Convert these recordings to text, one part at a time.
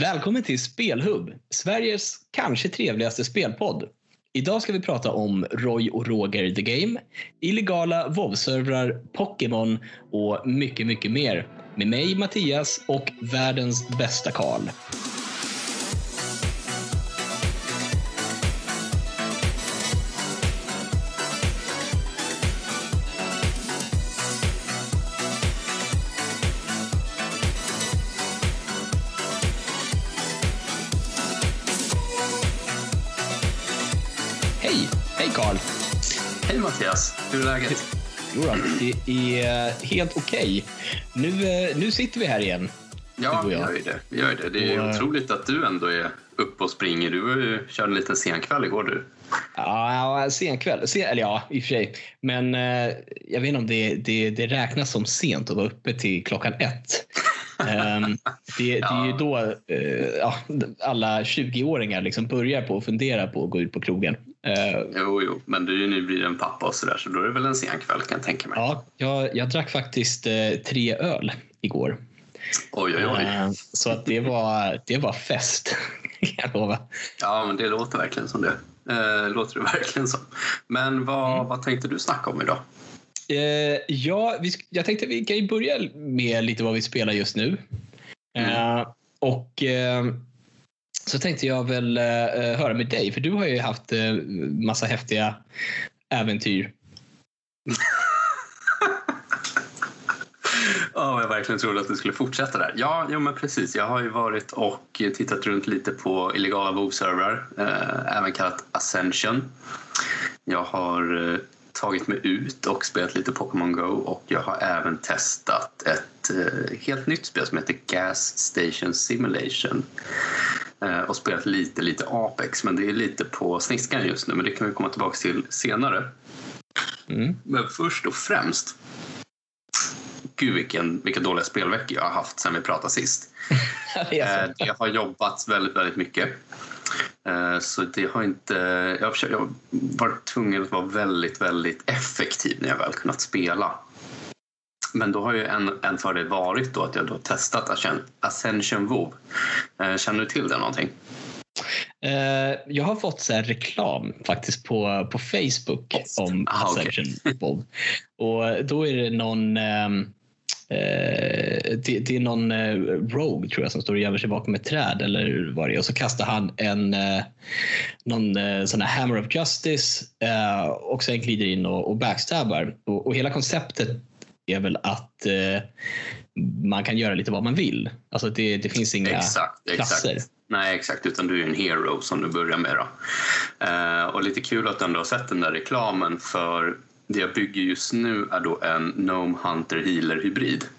Välkommen till Spelhub, Sveriges kanske trevligaste spelpodd. Idag ska vi prata om Roy och Roger the Game, illegala WoW-servrar, Pokémon och mycket, mycket mer. Med mig Mattias och världens bästa Karl. Hur är läget? Jo då, det är helt okej. Nu, eh, nu sitter vi här igen. Ja, vi gör ju det. Vi gör det. det är Och, eh, otroligt att du ändå är uppe och springer. Du har ju kört en liten sen kväll igår du. Ja, ja, sen eller ja, i och för sig. Men eh, jag vet inte om det, det, det räknas som sent att vara uppe till klockan ett. Ehm, det, det är ju Ja. då eh, ja, alla 20-åringar liksom börjar på att fundera på att gå ut på krogen. Eh, Jo, jo, men du är ju nybliven pappa och sådär så då är det väl en sen kväll kan jag tänka mig. ja, jag, jag drack faktiskt eh, tre öl igår. Oj, oj, oj. Eh, så att det var, det var fest, kan jag lova. Ja, men det låter verkligen som det. Eh, låter det verkligen som. Men vad, Mm. vad tänkte du snacka om idag? Eh, ja, vi, jag tänkte vi kan ju börja med lite vad vi spelar just nu. Eh, och eh, så tänkte jag väl eh, eh, höra med dig, för du har ju haft eh, massa häftiga äventyr. Ja, jag verkligen trodde att du skulle fortsätta där. Ja, jo, men precis. Jag har ju varit och tittat runt lite på illegala WoW-servrar, eh, även kallat Ascension. Jag har eh, tagit mig ut och spelat lite Pokémon Go och jag har även testat ett eh, helt nytt spel som heter Gas Station Simulation. Eh, och spelat lite, lite Apex, men det är lite på sniskan just nu, men det kan vi komma tillbaka till senare. Mm. Men först och främst Gud vilken, vilka dåliga spelveckor jag har haft sen vi pratade sist. Det Eh, så. Jag har jobbat väldigt, väldigt mycket. Eh, Så det har inte... Jag har varit tvungen att vara väldigt, väldigt effektiv när jag väl kunnat spela. Men då har ju en, en fördel varit då att jag då testat Ascen- Ascension WoW. Eh, Känner du till det någonting? Eh, jag har fått så här reklam faktiskt på, på Facebook om Ah, okej. Ascension Bob. Och då är det någon eh, det, det är någon eh, Rogue tror jag som står och gömmer sig bakom ett träd eller vad det är och så kastar han en eh, någon sån här Hammer of Justice och sen glider in och, och backstabbar. Och, och hela konceptet är väl att eh, man kan göra lite vad man vill. Alltså det, det finns inga Exakt, klasser. exakt. Nej, exakt. Utan du är en hero som du börjar med. Då. Eh, och lite kul att du ändå har sett den där reklamen för det jag bygger just nu är då en Gnome Hunter Healer hybrid.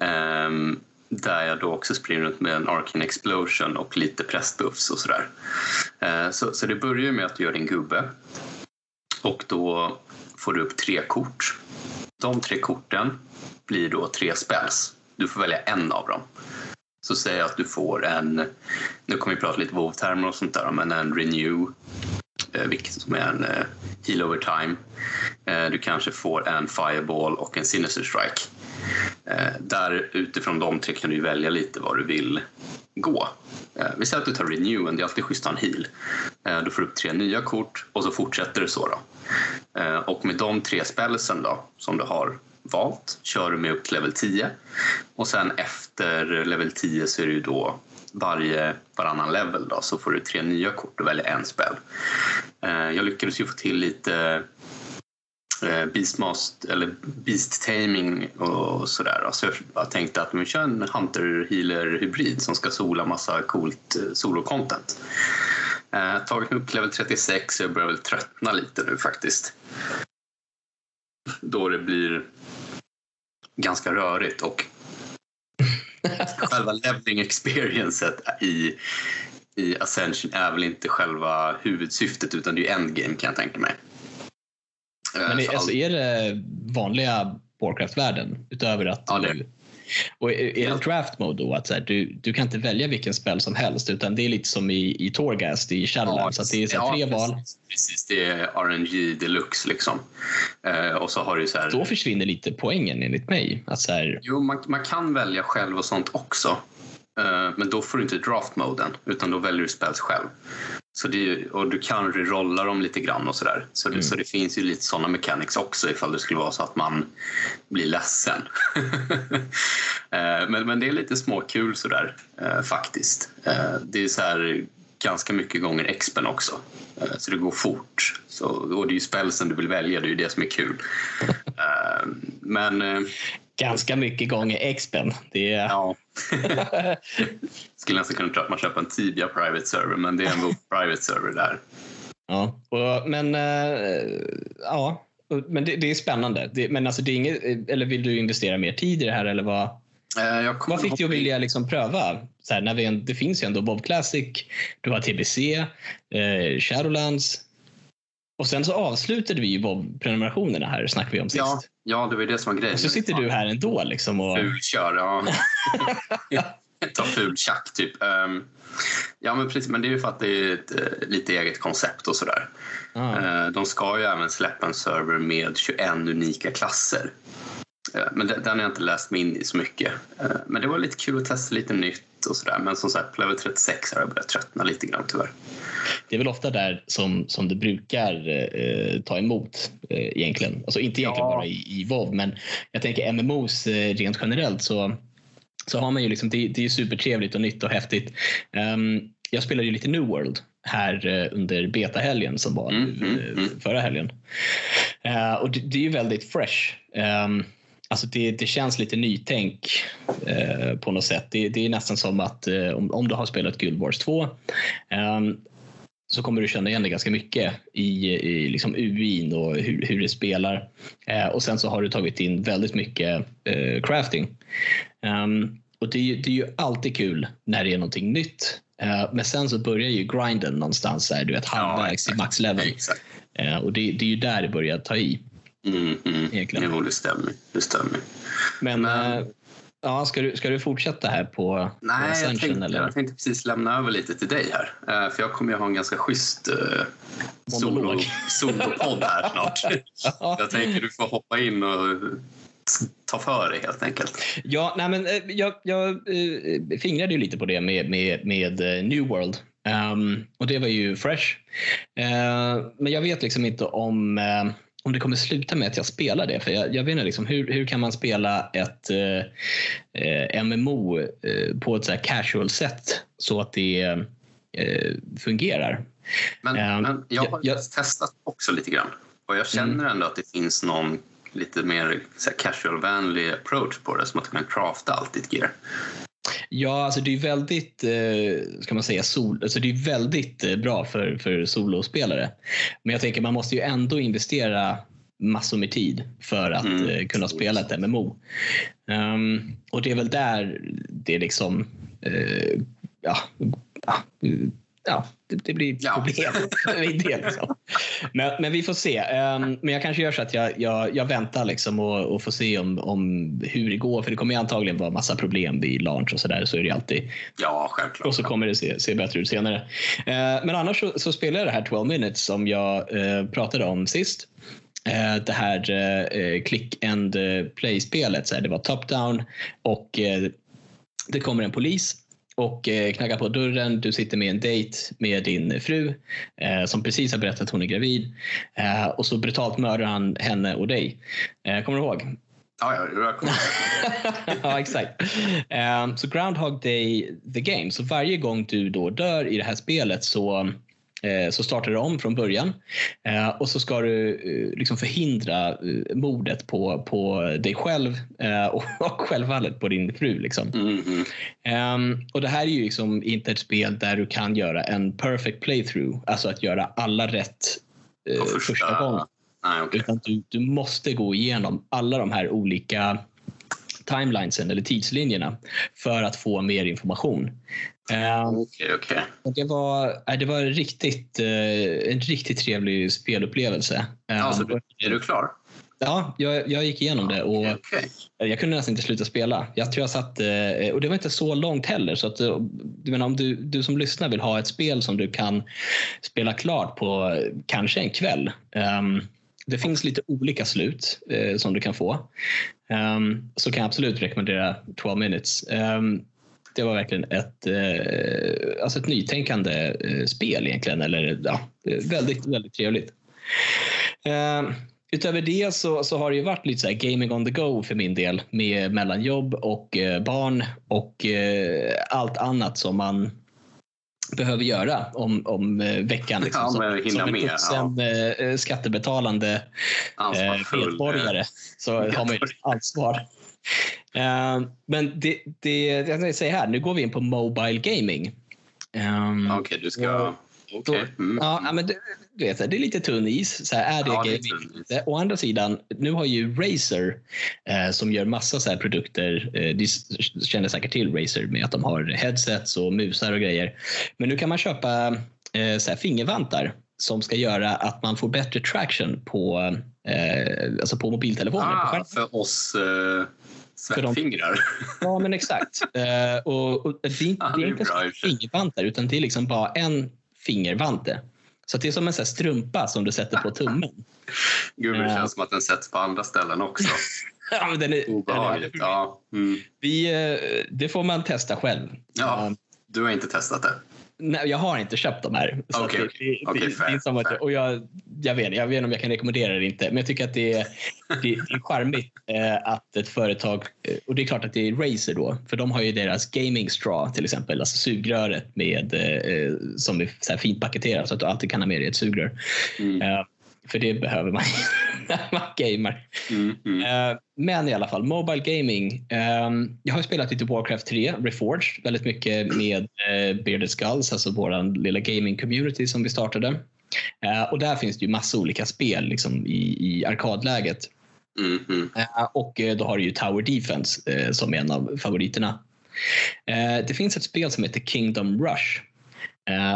Ehm, där jag då också springer runt med en Arcane Explosion och lite pressbuffs och sådär. Eh, så, så det börjar med att du gör din gubbe och då får du upp tre kort. De tre korten blir då tre spells. Du får välja en av dem så säger jag att du får en, nu kommer vi prata lite WoW-termer och sånt där, men en renew, eh, vilket som är en eh, heal over time. Eh, du kanske får en fireball och en sinister strike. Eh, där utifrån de tre kan du välja lite var du vill gå. Eh, vi säger att du tar renewen, det är alltid schysst att ha en heal. Eh, du får upp tre nya kort och så fortsätter det så. Då. Eh, och med de tre spelsen då, som du har valt kör du med upp till level 10 och sen efter level 10 så är det ju då varje varannan level då, så får du tre nya kort och välja en spel. Jag lyckades ju få till lite Beastmast, eller Beast Taming och sådär. Så jag tänkte att vi kör en Hunter Healer hybrid som ska sola massa coolt eh, solo-content. Eh, tagit mig upp till level 36 så jag börjar väl tröttna lite nu faktiskt. Då det blir ganska rörigt och själva leveling experiencet i, i Ascension är väl inte själva huvudsyftet utan det är ju endgame kan jag tänka mig. Eh, Men är, så alltså, all- är det vanliga Warcraft-världen utöver att Ja, du... Och är, det draft mode då? Att så här, du, du kan inte välja vilken spel som helst utan det är lite som i, i Torghast i Shadowlands. att det är så här, ja, tre precis, val. Precis, det är RNG deluxe liksom. Eh, och så har du så här... Då försvinner lite poängen enligt mig. Att så här, Jo, man, man kan välja själv och sånt också. Eh, men då får du inte draft-moden utan då väljer du spells själv. Så det, och du kan rerolla dem lite grann och sådär. Så, det, mm. så det finns ju lite sådana mechanics också ifall det skulle vara så att man blir ledsen. Eh, men, men det är lite småkul sådär eh, faktiskt. Det är så här ganska mycket gånger expen också. Så det går fort. Så, och det är ju spelsen du vill välja, det är ju det som är kul. Men ganska mycket gånger expen. Det är... Ja. Skulle nästan kunna tro att man köper en Tibia private server, men det är en private server där. Ja, och, men äh, ja, men det, det, är spännande. Det, men alltså det är inget, eller vill du investera mer tid i det här eller vad? Äh, vad fick dig att vilja liksom pröva? Så här, när vi, det finns ju ändå Bob Classic, du har TBC, eh, Shadowlands, och sen så avslutade vi ju Bob-prenumerationerna här, snackade vi om sist. Ja, ja det var det som var grejen. Och så sitter du här ändå. Liksom och... Fulkör, ja. Ta fultjack typ. Um, ja, men precis. Men det är ju för att det är ett uh, lite eget koncept och sådär. Ah. Uh, de ska ju även släppa en server med 21 unika klasser. Uh, men den, har jag inte läst mig in i så mycket. men det var lite kul att testa lite nytt och sådär. Men som sagt, på level 36 har jag börjat tröttna lite grann tyvärr. Det är väl ofta där som, som det brukar eh, ta emot eh, egentligen. Alltså inte egentligen ja. bara i, i WoW men jag tänker MMOs eh, rent generellt så, så har man ju liksom, det, det är supertrevligt och nytt och häftigt. Um, jag spelade ju lite New World här uh, under betahelgen som var mm, mm, mm. förra helgen. Uh, och det, det, är ju väldigt fresh. Um, Alltså det, det, känns lite nytänk eh, på något sätt. Det, det, är nästan som att eh, om, om, du har spelat Guild Wars 2 eh, så kommer du känna igen det ganska mycket i, i liksom UIn och hur, hur det spelar. Eh, och sen så har du tagit in väldigt mycket eh, crafting. Um, och det är, det är ju alltid kul när det är någonting nytt. Uh, men sen så börjar ju grinden någonstans där, du vet halvvägs ja, i maxlevel. Och det, det, är ju där det börjar ta i. Mm, mm. Jo, det stämmer. Det stämmer. Men, Men äh, ja, ska, du, ska du fortsätta här på Nej, jag tänkte, eller? jag tänkte precis lämna över lite till dig här. Uh, för jag kommer ju ha en ganska schysst uh, solo, solopodd här snart. jag tänker du får hoppa in och ta för dig helt enkelt. Ja, nej men jag, jag fingrade ju lite på det med, med, med New World. Um, och det var ju fresh. Uh, men jag vet liksom inte om uh, om det kommer sluta med att jag spelar det. För jag, jag vet inte, liksom, hur, hur kan man spela ett eh, MMO eh, på ett så casual sätt så att det eh, fungerar? Men, um, men jag har jag, testat också lite grann och jag känner mm. ändå att det finns någon lite mer casual-vänlig approach på det, som att du kan crafta allt ditt gear. Ja, alltså det är väldigt, eh, ska man säga, sol, alltså det är väldigt eh, bra för, för solospelare. Men jag tänker man måste ju ändå investera massor med tid för att mm. Eh, kunna spela ett MMO. Um, ehm, och det är väl där det liksom, uh, ja, ja, det, det blir ja. problem. det liksom. men, men vi får se. Um, men jag kanske gör så att jag, jag, jag väntar liksom och, och får se om, om hur det går. För det kommer antagligen vara massa problem vid launch och sådär. Så är det alltid. Ja, självklart. Och så kommer det se, se bättre ut senare. Uh, men annars så, så, spelar jag det här 12 minutes som jag uh, pratade om sist. Uh, det här uh, click and play-spelet. Det var top-down och det kommer en polis och eh, knackar på dörren. Du sitter med en dejt med din fru eh, som precis har berättat att hon är gravid. Eh, och så brutalt mördar han henne och dig. Eh, kommer du ihåg? Ja, jag kommer Ja, exakt. Så Groundhog Day, the game. Så varje gång du då dör i det här spelet så så startar du om från början eh, och så ska du eh, liksom förhindra mordet på, på dig själv och självfallet på din fru. Liksom. Mm. Och det här är ju liksom inte ett spel där du kan göra en perfect playthrough, alltså att göra alla rätt första, första gången. Ah, okay. Utan du, du måste gå igenom alla de här olika timelinesen eller tidslinjerna för att få mer information. Um, okay, okay. Det var, det var riktigt, uh, en riktigt trevlig spelupplevelse. Alltså, är du klar? Ja, jag, jag gick igenom det och okay. jag kunde nästan inte sluta spela. Jag tror jag satt, uh, och det var inte så långt heller. Så att, du, menar, om du, du som lyssnar vill ha ett spel som du kan spela klart på kanske en kväll. Um, det finns lite olika slut som du kan få. Så kan jag absolut rekommendera 12 minutes. Det var verkligen ett, eh, alltså ett nytänkande eh, spel egentligen. Eller, ja, väldigt, väldigt trevligt. Eh, utöver det så, så har det ju varit lite så gaming on the go för min del med mellanjobb och eh, barn och eh, allt annat som man behöver göra om, om eh, veckan. Liksom, Ja, som, hinna som en med, eh, skattebetalande eh, medborgare så har man ju ansvar. Eh, men det, det, jag ska säga här, nu går vi in på Mobile Gaming. Um, Okej, du ska... Okej. Mm. Ja, ja, men det, du vet, det är lite tunn is. Så här, är det Ja, det är gaming? tunn is. Det- Å andra sidan, nu har ju Razer eh, som gör massa så här produkter. Eh, de känner säkert till Razer med att de har headsets och musar och grejer. Men nu kan man köpa eh, så här fingervantar som ska göra att man får bättre traction på, eh, alltså på mobiltelefonen. på Ah, skärmen. för oss eh, svettfingrar. Ja, men exakt. Eh, och, och det är inte, Ja, det är inte bra fingervantar utan det är liksom bara en fingervante. Så det är som en sån strumpa som du sätter på tummen. Gud, det Ja. känns som att den sätts på andra ställen också. Ja, men den är, Obehagligt. den är, Ja. Mm. vi, eh, det får man testa själv. ja, Eh, du har inte testat det? Nej, jag har inte köpt de här. Så det, det, fair, fair. och jag, jag, vet, jag vet inte om jag kan rekommendera det inte, men jag tycker att det är, det, det är charmigt eh, att ett företag, eh, och det är klart att det är Razer då, för de har ju deras gaming straw till exempel, alltså sugröret med, eh, som är så här fint paketerat så att du alltid kan ha med dig ett sugrör. Mm. För det behöver man när man gamer. Mm. Mm. Eh, Men i alla fall, Mobile Gaming. ehm, Jag har spelat lite Warcraft 3, Reforged, väldigt mycket med eh, Bearded Skulls, alltså vår lilla gaming-community som vi startade. Eh, Och där finns det ju massa olika spel liksom, i, i arkadläget. Mm. Mm. Och då har du ju Tower Defense som är en av favoriterna. Det finns ett spel som heter Kingdom Rush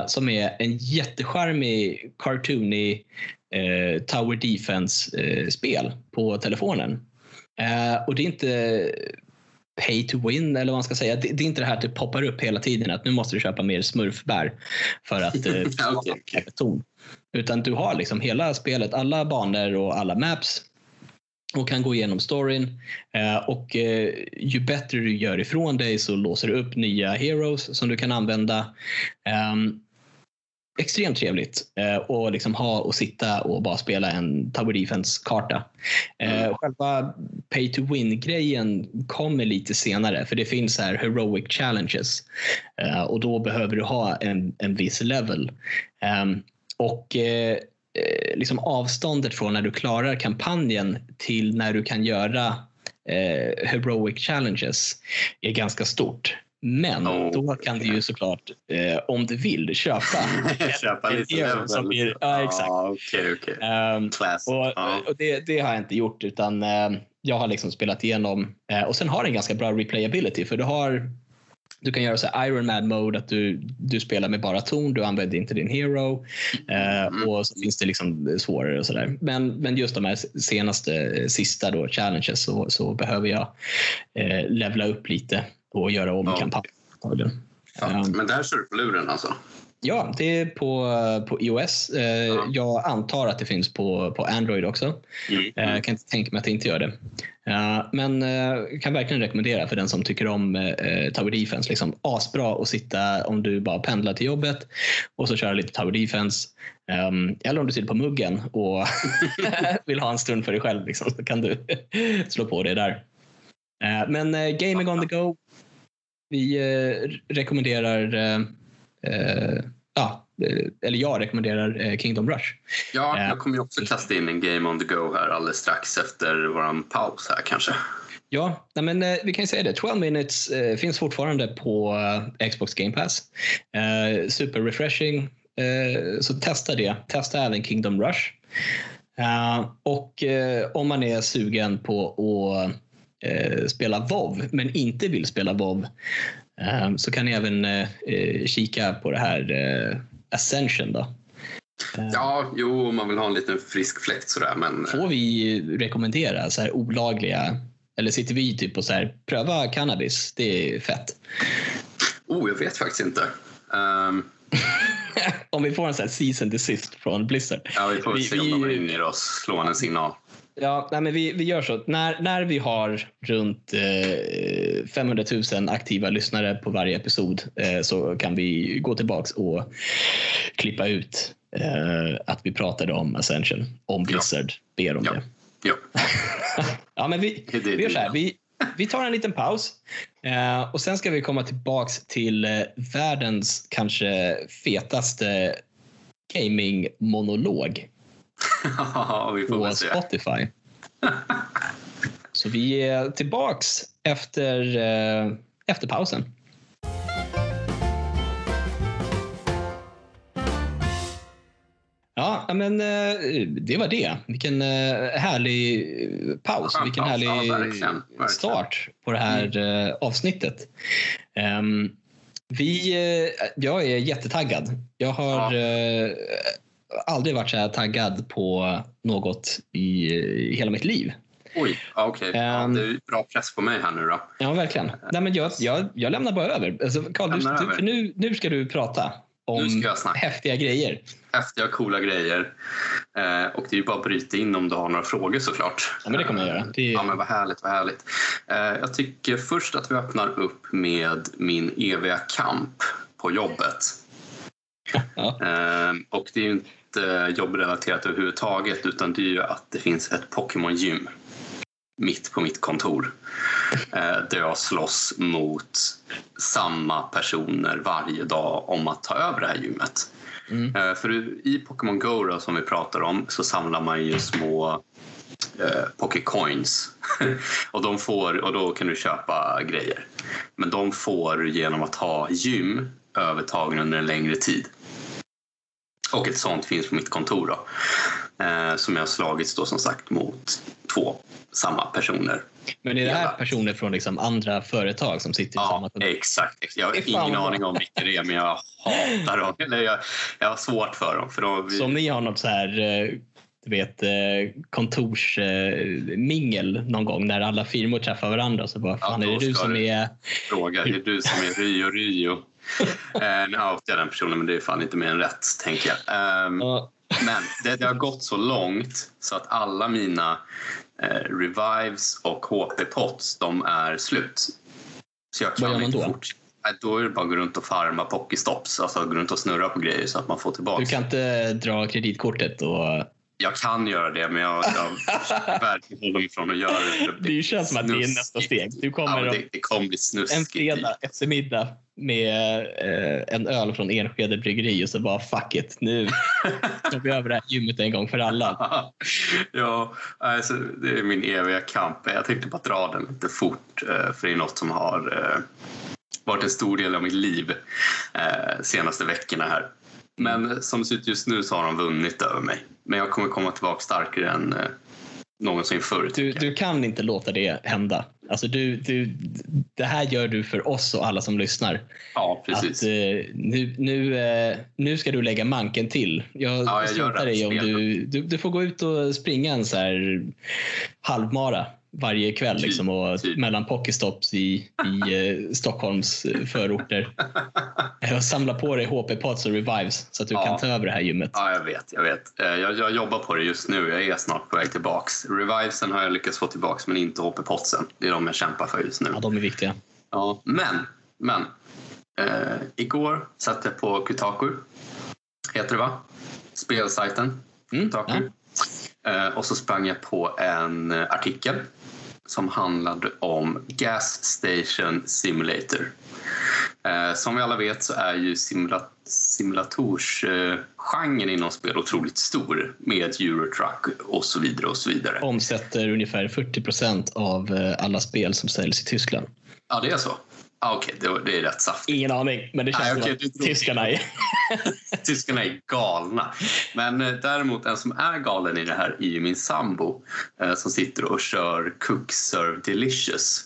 som är en jättecharmig, cartoonig eh, Tower Defense-spel på telefonen. Eh, Och det är inte pay to win eller vad man ska säga. Det, det är inte det här att det poppar upp hela tiden att nu måste du köpa mer smurfbär för att eh, okej. ton. Utan du har liksom hela spelet, alla banor och alla maps och kan gå igenom storyn. Eh, och eh, ju bättre du gör ifrån dig så låser du upp nya heroes som du kan använda. Ehm, extremt trevligt eh, och liksom ha och sitta och bara spela en Tower Defense-karta. Eh, Mm. Själva pay to win-grejen kommer lite senare för det finns här heroic challenges eh, och då behöver du ha en, en viss level. Ehm, och eh, eh, liksom avståndet från när du klarar kampanjen till när du kan göra eh, heroic challenges är ganska stort. Men Oh. då kan du ju såklart, eh, om du vill, köpa Köpa lite level. som blir- ja, exakt. Okej, okej. Ehm, Class. och, Ja. och det, det har jag inte gjort utan eh, jag har liksom spelat igenom eh, och sen har den ganska bra replayability för du har du kan göra så Iron Man mode att du, du spelar med bara ton, du använder inte din hero eh, Mm. och så finns det liksom svårare och sådär. Men, men just de här senaste, sista då, challenges så, så behöver jag eh, levla upp lite och göra om Ja. kampanjen. Ehm, Men där kör du på luren alltså? Ja, det är på, på iOS. Eh, Ja. Jag antar att det finns på, på Android också. Mm. Eh, Jag kan inte tänka mig att det inte gör det. Eh, Men kan verkligen rekommendera för den som tycker om Tower Defense. Liksom asbra att sitta om du bara pendlar till jobbet och så köra lite Tower Defense. Um, eller om du sitter på muggen och vill ha en stund för dig själv liksom, så kan du slå på det där. Eh, Men eh, Gaming on the go. Vi eh, rekommenderar eh, Ja, eller jag rekommenderar Kingdom Rush. Ja, jag kommer ju också kasta in en Game on the go här alldeles strax efter vår paus här kanske. Ja, men, vi kan ju säga det. 12 minutes finns fortfarande på Xbox Game Pass. Super refreshing. Så testa det. Testa även Kingdom Rush. Och om man är sugen på att eh, spela WoW men inte vill spela WoW eh, så kan ni även eh, eh, kika på det här eh, Ascension. Då. Eh, Ja, jo, om man vill ha en liten frisk fläkt sådär, men Får vi rekommendera så här olagliga eller sitter vi typ och så här, pröva cannabis, det är fett. oh, jag vet faktiskt inte. Ehm, om vi får en sån här season desist från Blizzard. ja, vi får Vi- se om vi- de ringer oss, slår en signal. Ja, nej, men vi, vi gör så. När, när vi har runt eh, 500 000 aktiva lyssnare på varje episod eh, så kan vi gå tillbaks och klippa ut eh, att vi pratade om Ascension, om Blizzard ber om Ja. det. Ja. Ja, men vi, Det det vi gör så här. Vi, vi tar en liten paus eh, och sen ska vi komma tillbaks till eh, världens kanske fetaste gaming-monolog vi får på se. Spotify. Så vi är tillbaks efter, eh, efter pausen. Ja, men eh, det var det. Vilken eh, härlig paus. Vilken härlig Ja, verkligen, verkligen. Mm. start på det här eh, avsnittet. Ehm, vi, jag är jättetaggad. Jag har eh, aldrig varit så här taggad på något i, i hela mitt liv. Oj, ja, okej. Ja, Ehm. det är bra press på mig här nu då. Ja, verkligen. Nej, men jag, jag, jag lämnar bara över. Alltså, Carl, du, över. för nu, nu ska du prata om Nu ska jag snacka. häftiga grejer. Häftiga, coola grejer. Eh, och det är ju bara att bryta in om du har några frågor såklart. Ja, men det kommer jag göra. Det Ja, men vad härligt, vad härligt. Eh, jag tycker först att vi öppnar upp med min eviga kamp på jobbet. Ja. Eh, och det är ju inte jobbrelaterat överhuvudtaget utan det är ju att det finns ett Pokémon-gym mitt på mitt kontor. Eh, där jag slåss mot samma personer varje dag om att ta över det här gymmet. Mm. Eh, För i Pokémon Go då, som vi pratar om så samlar man ju små eh, Pokécoins. och, de får, och då kan du köpa grejer. Men de får genom att ha gym övertagna under en längre tid. Och ett sånt finns på mitt kontor då. Eh, som jag har slagits då som sagt mot två samma personer. Men är det här personer från liksom andra företag som sitter i samma Ja, exakt. Jag har ingen vad aning om vilka det är men jag hatar dem. Eller jag, jag har svårt för dem. För de, Så om ni har något så här eh, du vet, eh, kontorsmingel någon gång när alla firmor träffar varandra så bara, fan Ja, är då det du som är... fråga. Är du som är Rio Rio? Eh, nu outar jag den personen men det är fan inte mer än rätt tänker jag. Ehm, Ja, Men det, det har gått så långt så att alla mina eh, revives och HP-pots de är slut. Så jag Vad kan gör man inte då? fortsätta. Då är det bara att gå runt och farma Pokéstops, alltså gå runt och snurra på grejer så att man får tillbaka. du kan inte dra kreditkortet och... Jag kan göra det men jag, jag verkligen hålla mig från att göra det. för Det känns som att det är nästa steg. Du Ja, kommer men det, det kommer bli en snuskigt. fredag eftermiddag med eh, en öl från Enskede bryggeri och så bara fuck it, nu tar vi över det här gymmet en gång för alla. ja, alltså, det är min eviga kamp. Jag tänkte bara dra den lite fort eh, för det är något som har eh, varit en stor del av mitt liv eh, senaste veckorna här. Men som det ser ut just nu så har de vunnit över mig. Men jag kommer komma tillbaka starkare än eh, någonsin förr. Du, du kan inte låta det hända. Alltså du, du, det här gör du för oss och alla som lyssnar. Ja, precis. Att, eh, nu, nu, eh, nu ska du lägga manken till. Jag, jag jag struntar det. i om du, du, du får gå ut och springa en så här halvmara varje kväll Typ, liksom, och typ. mellan pokestops i, i eh, Stockholms eh, förorter. och samla på dig HP-pods och revives så att du Ja. kan ta över det här gymmet. Ja, jag vet. Jag, vet. Eh, jag, jag jobbar på det just nu. Jag är snart på väg tillbaks. Revivesen har jag lyckats få tillbaks men inte HP-potsen. Det är de jag kämpar för just nu. Ja, de är viktiga. Ja, men, men. Eh, igår satt jag på Kotaku. Heter det va? Spelsajten Mm, Kotaku. Eh, och så sprang jag på en eh, artikel som handlade om Gas Station Simulator. Eh, som vi alla vet så är ju simula- simulatorsgenren inom spel otroligt stor med Eurotruck och så vidare och så vidare. Omsätter ungefär 40 procent av eh, alla spel som säljs i Tyskland. Ja, det är så. Ah, Okej, det, var- det är rätt saftigt. Ingen aning, men det känns Nej, som okej, att tyskarna är... Tyskarna är galna. Men eh, däremot en som är galen i det här är ju min sambo eh, som sitter och kör Cook Serve Delicious.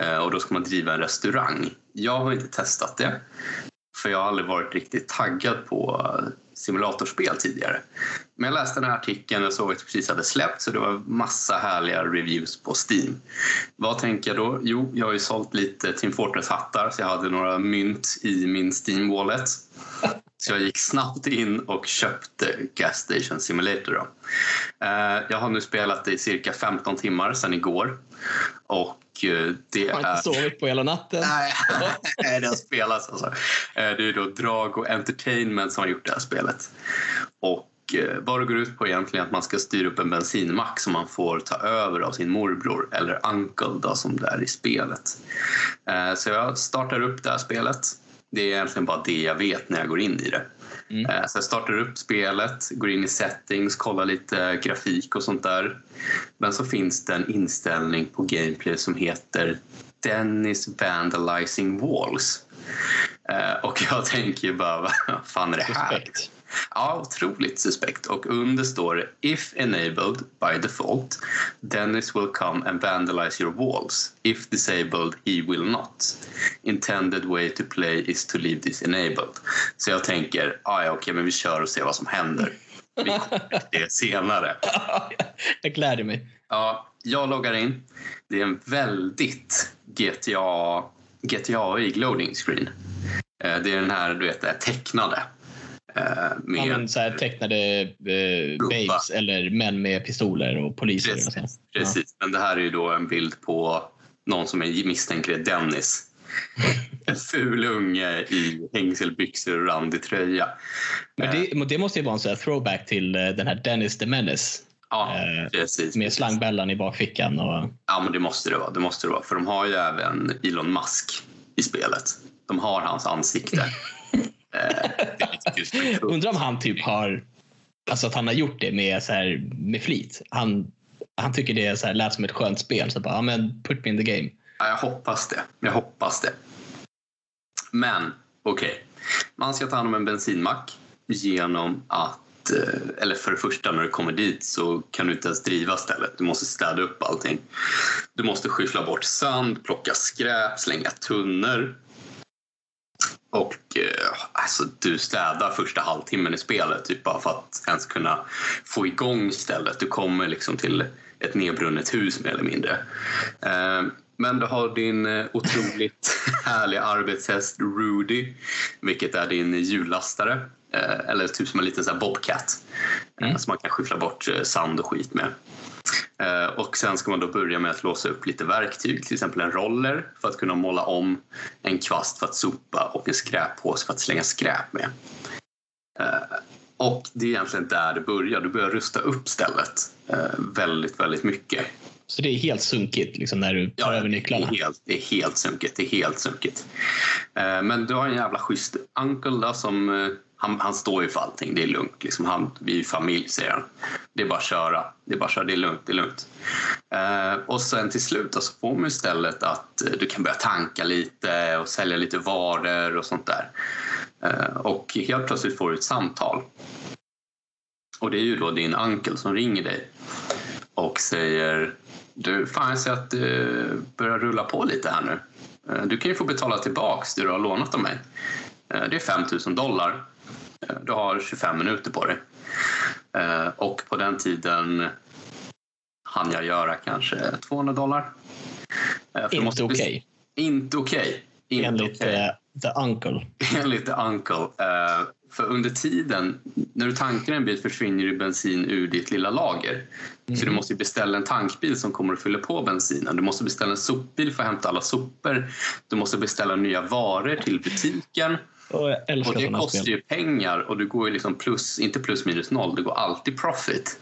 Eh, och då ska man driva en restaurang. Jag har inte testat det. För jag har aldrig varit riktigt taggad på simulatorspel tidigare. Men jag läste den här artikeln och såg att det precis hade släppts. så det var massa härliga reviews på Steam. Vad tänker jag då? Jo, jag har ju sålt lite Team Fortress-hattar så jag hade några mynt i min Steam-wallet. Så jag gick snabbt in och köpte Gas Station Simulator. Då. Eh, jag har nu spelat det i cirka 15 timmar sedan igår. Och eh, det Jag har är... inte sovit på hela natten. Nej, det har spelats alltså. Eh, Det är då Drago Entertainment som har gjort det här spelet. Och eh, vad det går ut på egentligen är att man ska styra upp en bensinmack som man får ta över av sin morbror eller uncle då, som det är i spelet. Så jag startar upp det här spelet. Det är egentligen bara det jag vet när jag går in i det. Mm. Eh, Så jag startar upp spelet, går in i settings, kollar lite grafik och sånt där. Men så finns det en inställning på gameplay som heter Dennis Vandalizing Walls. Eh, Och jag tänker ju bara, vad fan är det här? Respekt. Ja, otroligt suspekt. Och under står det If enabled by default, Dennis will come and vandalize your walls. If disabled, he will not. Intended way to play is to leave this enabled. Så jag tänker, ah, ja, okej, men vi kör och ser vad som händer. Vi kommer det senare. jag gläder mig. Ja, jag loggar in. Det är en väldigt GTA, GTA-ig loading screen. Eh, Det är den här, du vet, tecknade. Eh, Med Ja, men så här tecknade eh, babes eller män med pistoler och poliser. Och så. Precis, precis. Men det här är ju då en bild på någon som är misstänker är Dennis. En ful unge i hängselbyxor och randig tröja. Men det, men det måste ju vara en sån här throwback till eh, den här Dennis the Menace Ja, eh, precis. med slangbällan i bakfickan. Och, Ja, men det måste det vara. Det måste det vara. För de har ju även Elon Musk i spelet. De har hans ansikte. undrar om han typ har alltså att han har gjort det med, så här, med flit. Han, han tycker det så här, lät som ett skönt spel. Så bara, ja, men put me in the game. Ja, jag hoppas det. Jag hoppas det. Men okej, man ska ta hand om en bensinmack genom att eh, eller för det första när du kommer dit så kan du inte ens driva stället. Du måste städa upp allting. Du måste skyffla bort sand, plocka skräp, slänga tunnor. Och eh, alltså, du städar första halvtimmen i spelet typ bara för att ens kunna få igång stället. Du kommer liksom till ett nedbrunnet hus mer eller mindre. Eh, men du har din eh, otroligt härliga arbetshäst Rudy, vilket är din hjullastare. Eller typ som en liten så här bobcat Mm. som man kan skyffla bort sand och skit med. Eh, Och sen ska man då börja med att låsa upp lite verktyg, till exempel en roller för att kunna måla om, en kvast för att sopa och en skräppåse för att slänga skräp med. Eh, Och det är egentligen där det börjar. Du börjar rusta upp stället eh, väldigt, väldigt mycket. Så det är helt sunkigt liksom, när du tar över nycklarna. Det är helt, det är helt sunkigt. Det är helt sunkigt. Men du har en jävla schysst uncle då, som han, han står ju för allting. Det är lugnt. Liksom han, vi är familj, säger han. Det är bara att köra. Det är bara att köra. Det är lugnt. Det är lugnt. Eh, och sen till slut så får man istället att eh, du kan börja tanka lite och sälja lite varor och sånt där. Eh, och helt plötsligt får du ett samtal. Och det är ju då din ankel som ringer dig och säger du, fan jag ser att du börjar rulla på lite här nu. Eh, Du kan ju få betala tillbaks det du har lånat av mig. Eh, Det är 5 000 dollar. Du har 25 minuter på dig. Eh, Och på den tiden hann jag göra kanske 200 dollar. Eh, Inte måste okej. bes- Inte okej. Inte Enligt eh, the uncle. Enligt the uncle. Eh, för under tiden, när du tankar en bil försvinner ju bensin ur ditt lilla lager. Så du måste ju beställa en tankbil som kommer att fylla på bensinen. Du måste beställa en sopbil för att hämta alla sopor. Du måste beställa nya varor till butiken. Och Och det kostar spel. ju pengar och du går ju liksom plus, inte plus minus noll, det går alltid profit.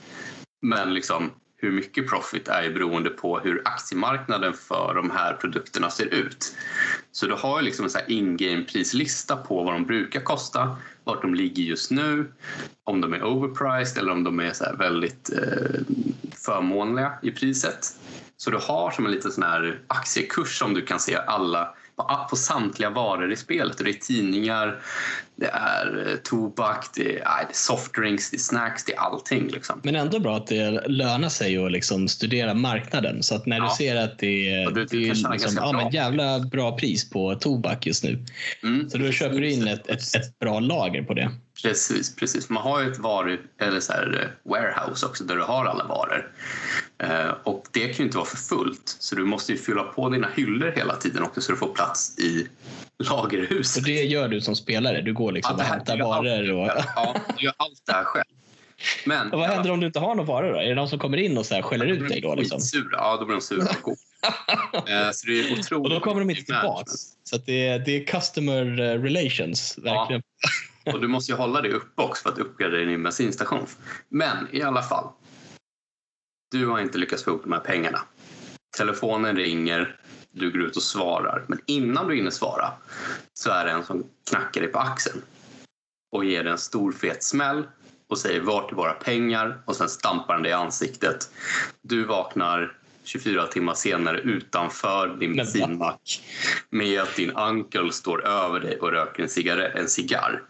Men liksom hur mycket profit är ju beroende på hur aktiemarknaden för de här produkterna ser ut. Så du har ju liksom en in-game prislista på vad de brukar kosta, vart de ligger just nu, om de är overpriced eller om de är väldigt eh, förmånliga i priset. Så du har som en liten sån här aktiekurs som du kan se alla på, på samtliga varor i spelet. Det är tidningar, det är eh, tobak, det är, softdrinks, det är snacks, det är allting. Liksom. Men ändå bra att det lönar sig att liksom studera marknaden. Så att när du Ja. ser att det är, Och du- du det är liksom, ja, men jävla bra pris på tobak just nu. Mm. Så då köper du in ett, ett, ett bra lager på det. Precis, precis. Man har ju ett varu, eller så här, eh, warehouse också där du har alla varor. Eh, och det kan ju inte vara för fullt så du måste ju fylla på dina hyllor hela tiden också så du får plats i lagerhuset. Och det gör du som spelare. Du går liksom Ja, och hämtar varor. Och, Ja, du gör allt det här själv. Men och vad händer om du inte har några varor? Då? Är det någon som kommer in och så här skäller ut dig då? Liksom? Skitsura. Ja, då blir de sura och. Eh, så det är otroligt Och då kommer de inte tillbaks. Så det, är, det är customer eh, relations, verkligen. Och du måste ju hålla det uppe också för att uppgradera din bensinstation. Men i alla fall. Du har inte lyckats få ihop de här pengarna. Telefonen ringer, du går ut och svarar. Men innan du hinner svara så är det en som knackar dig på axeln och ger dig en stor fet smäll och säger vart är våra pengar och sen stampar han dig i ansiktet. Du vaknar 24 timmar senare utanför din bensinmack med att din uncle står över dig och röker en, cigarett, en cigarr.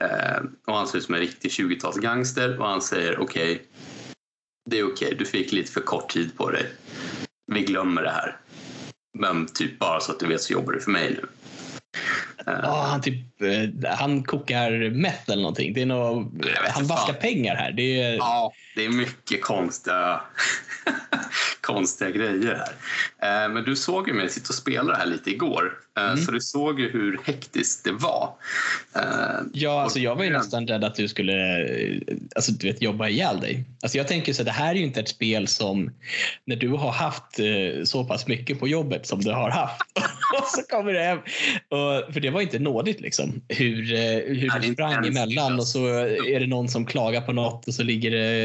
Eh, och han ser ut som en riktig 20-talsgangster och han säger okej, det är okej, du fick lite för kort tid på dig. Vi glömmer det här. Men typ bara så att du vet så jobbar du för mig nu. Eh, Ja, han, typ, eh, han kokar meth eller någonting. Det är nog, han vaskar pengar här. Det är, Ja, det är mycket konstiga, konstiga grejer här. Eh, Men du såg ju mig sitta och spela det här lite igår. Eh, Mm. Så du såg ju hur hektiskt det var. Eh, Ja, alltså jag var ju nästan rädd att du skulle alltså, du vet, jobba ihjäl dig. Alltså jag tänker så det här är ju inte ett spel som när du har haft så pass mycket på jobbet som du har haft och så kommer du hem. Och, för det var inte nådigt liksom. Hur, hur du sprang emellan och så är det någon som klagar på något och så ligger det,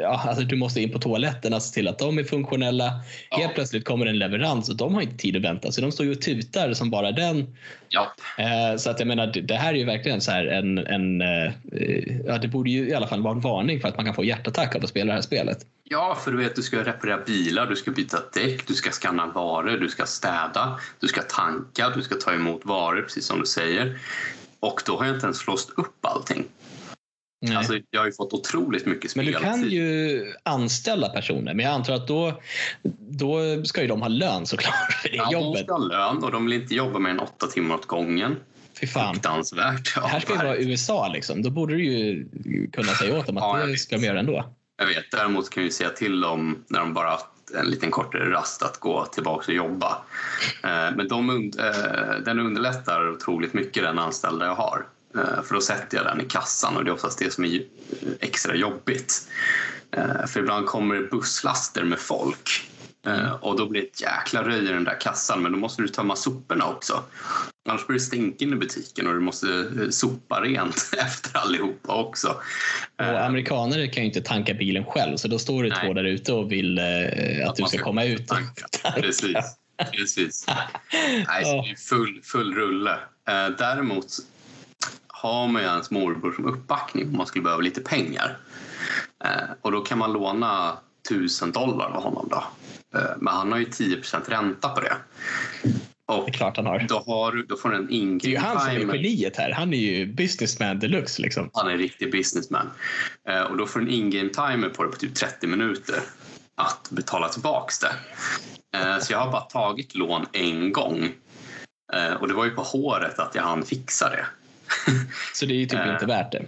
ja, alltså du måste in på toaletterna se till att de är funktionella. Ja. Helt plötsligt kommer en leverans och de har inte tid att vänta så de står ju och tutar som bara den. Ja, Eh, Så att jag menar, det- det här är ju verkligen så här en, en eh, ja, det borde ju i alla fall vara en varning för att man kan få hjärtattack av att spela det här spelet. Ja, för du vet, du ska reparera bilar, du ska byta däck, du ska skanna varor, du ska städa, du ska tanka, du ska ta emot varor, precis som du säger. Och då har jag inte ens låst upp allting. Nej. Alltså, jag har ju fått otroligt mycket men speltid. du kan ju anställa personer, men jag antar att då, då ska ju de ha lön såklart för det Ja, de jobbet. ska ha lön och de vill inte jobba mer än åtta timmar åt gången. Fy fan. Fruktansvärt. Ja, Det här ska ju vara. USA liksom. Då borde du ju kunna säga åt dem Ja, att jag det ska de göra ändå. Jag vet, däremot kan vi säga till dem när de bara haft en liten kortare rast att gå tillbaka och jobba. Eh, Men de, eh, den underlättar otroligt mycket den anställda jag har. Eh, För då sätter jag den i kassan och det är oftast det som är ju- extra jobbigt. Eh, För ibland kommer det busslaster med folk Eh, och då blir det ett jäkla röj i den där kassan men då måste du tömma soporna också. Annars blir det stänken i butiken och du måste eh, sopa rent efter allihopa också. Och Eh, amerikaner kan ju inte tanka bilen själv så då står det Nej. två där ute och vill eh, att du man ska komma ut. tanka. tanka. Precis. Precis. Nej, så det är full, full rulle. Eh, däremot har man ju ens morbror som uppbackning om man skulle behöva lite pengar. Eh, och då kan man låna tusen dollar av honom då. Eh, men han har ju 10% ränta på det. Det är Och klart han har. då, har, då får en Det är ju han som är geniet här. Han är ju businessman deluxe. Liksom. Han är en riktig businessman. Eh, och då får du en in-game timer på det på typ 30 minuter att betala tillbaks det. Eh, så jag har bara tagit lån en gång. Eh, och det var ju på håret att jag hann fixa det. Så det är ju typ Eh. inte värt det.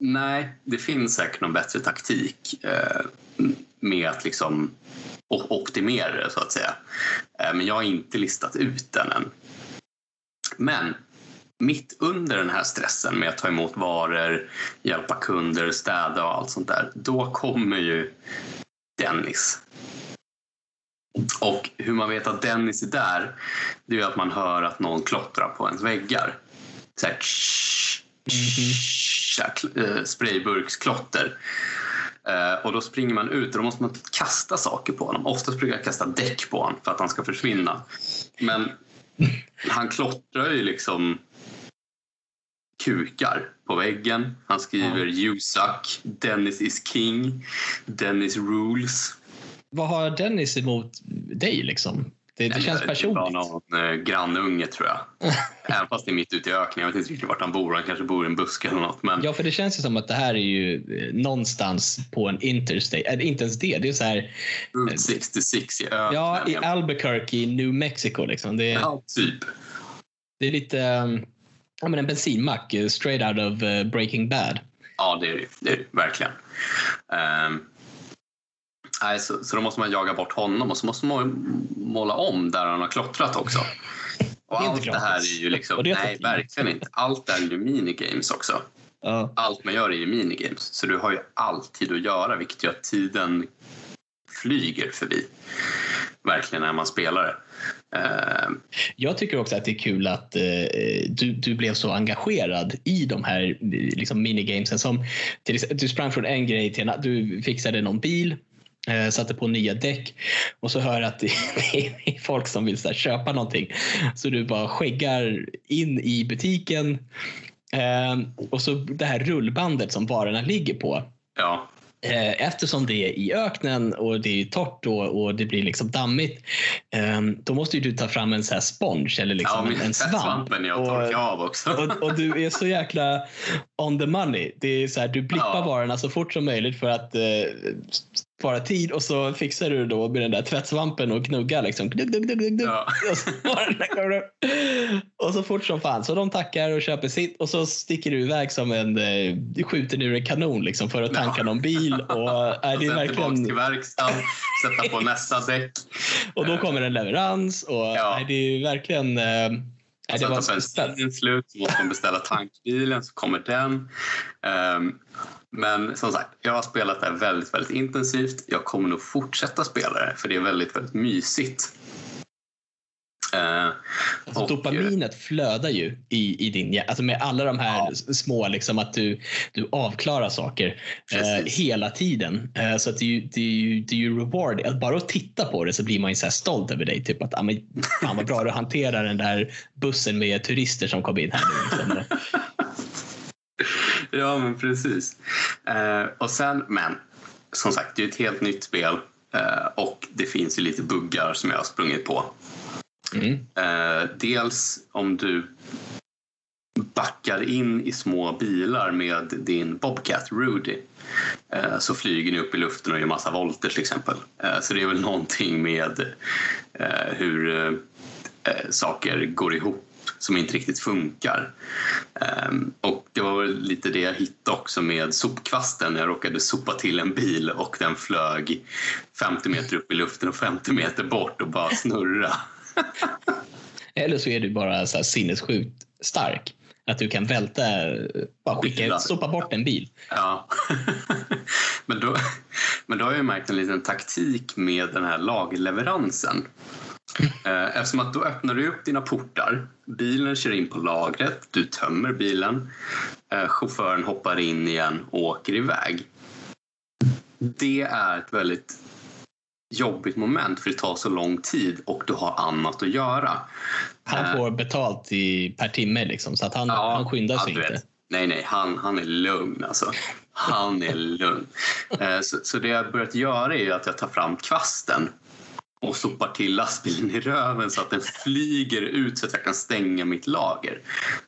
Nej, det finns säkert någon bättre taktik eh, med att liksom optimera det så att säga. Eh, men jag har inte listat ut den än. Men mitt under den här stressen med att ta emot varor, hjälpa kunder, städa och allt sånt där, då kommer ju Dennis. Och hur man vet att Dennis är där, det är ju att man hör att någon klottrar på ens väggar. Så här, tsch, tsch, så här, eh, sprayburksklotter. Eh, och då springer man ut och då måste man kasta saker på honom. Oftast brukar jag kasta däck på honom för att han ska försvinna. Men han klottrar ju liksom kukar på väggen. Han skriver you suck, Dennis is king, Dennis rules. Vad har Dennis emot dig liksom? Det, det känns personligt. någon eh, grannunge tror jag. Även fast det är mitt ute i öknen. Jag vet inte riktigt vart han bor. Han kanske bor i en buske eller något. Men Ja, för det känns ju som att det här är ju eh, någonstans på en interstate. Eller inte ens det. Det är så här, Route 66 i öknen. ja, i Albuquerque i New Mexico. Liksom. Det, är, Ja, typ. det är lite um, ja, men en bensinmack eh, straight out of eh, Breaking Bad. Ja, det är det, det, är det verkligen. Ehm, nej, så, så då måste man jaga bort honom och så måste man måla om där han har klottrat också. Och Det allt det här är ju liksom... Det är Nej, verkligen inte. Allt är ju minigames också. Ja. Allt man gör är ju minigames. Så du har ju alltid att göra vilket gör att tiden flyger förbi. verkligen när man spelar det. Eh, Jag tycker också att det är kul att eh, du, du blev så engagerad i de här liksom, minigamesen. Som, till, exempel- du sprang från en grej till en. Du fixade någon bil, satte på nya däck och så hör jag att det, är folk som vill så köpa någonting. Så du bara skäggar in i butiken eh, och så det här rullbandet som varorna ligger på. ja, Eh, Eftersom det är i öknen och det är torrt och det blir liksom dammigt. eh, Då måste ju du ta fram en så här sponge eller liksom ja en svamp. svampen jag torkar av också. och, och du är så jäkla on the money. Det är så här, du blippar Ja. varorna så fort som möjligt för att eh, spara tid och så fixar du då med den där tvättsvampen och gnuggar liksom. Gnugg, gnugg, gnugg, gnugg. Ja. Och, så, och så fort som fan. Så de tackar och köper sitt och så sticker du iväg som en eh, skjuter ur en kanon liksom för att tanka Ja. någon bil. Och, är Och det är sen tillbaka verkligen, till verkstaden, sätta på nästa däck. och då kommer en leverans. Och, Ja. nej, det är verkligen... Eh, det Sen var tar bensinen slut så måste man beställa tankbilen så kommer den. Ehm, men som sagt, jag har spelat det här väldigt, väldigt intensivt. Jag kommer nog fortsätta spela det för det är väldigt, väldigt mysigt. Alltså, och, dopaminet flödar ju i, i din hjärna. Alltså med alla de här Ja. små, liksom att du, du avklarar saker eh, hela tiden. Eh, så att det, är ju, det, är ju, det är ju reward. Att bara att titta på det så blir man ju så stolt över dig. Typ att ah, men, fan vad bra du hanterar den där bussen med turister som kom in här nu. Liksom. Ja, men precis. Eh, och sen, men som sagt, det är ett helt nytt spel eh, och det finns ju lite buggar som jag har sprungit på. Mm. Eh, dels om du backar in i små bilar med din Bobcat Rudy eh, så flyger ni upp i luften och gör massa volter till exempel. Eh, så det är väl någonting med eh, hur eh, saker går ihop som inte riktigt funkar. Ehm, och det var lite det jag hittade också med sopkvasten. Jag råkade sopa till en bil och den flög 50 meter upp i luften och 50 meter bort och bara snurra. Eller så är du bara så här sinnessjukt stark. Att du kan välta, bara skicka, Bilar. sopa bort en bil. Ja. men, då, men då har jag märkt en liten taktik med den här lagerleveransen. Eh, Eftersom att då öppnar du upp dina portar, bilen kör in på lagret, du tömmer bilen, eh, chauffören hoppar in igen och åker iväg. Det är ett väldigt jobbigt moment för det tar så lång tid och du har annat att göra. Han Eh. får betalt i, per timme liksom, så att han, han skyndar sig inte. vet. Nej, nej, han, han är lugn alltså. Han är lugn. Eh, Så, så det jag börjat göra är att jag tar fram kvasten och sopar till lastbilen i röven så att den flyger ut så att jag kan stänga mitt lager.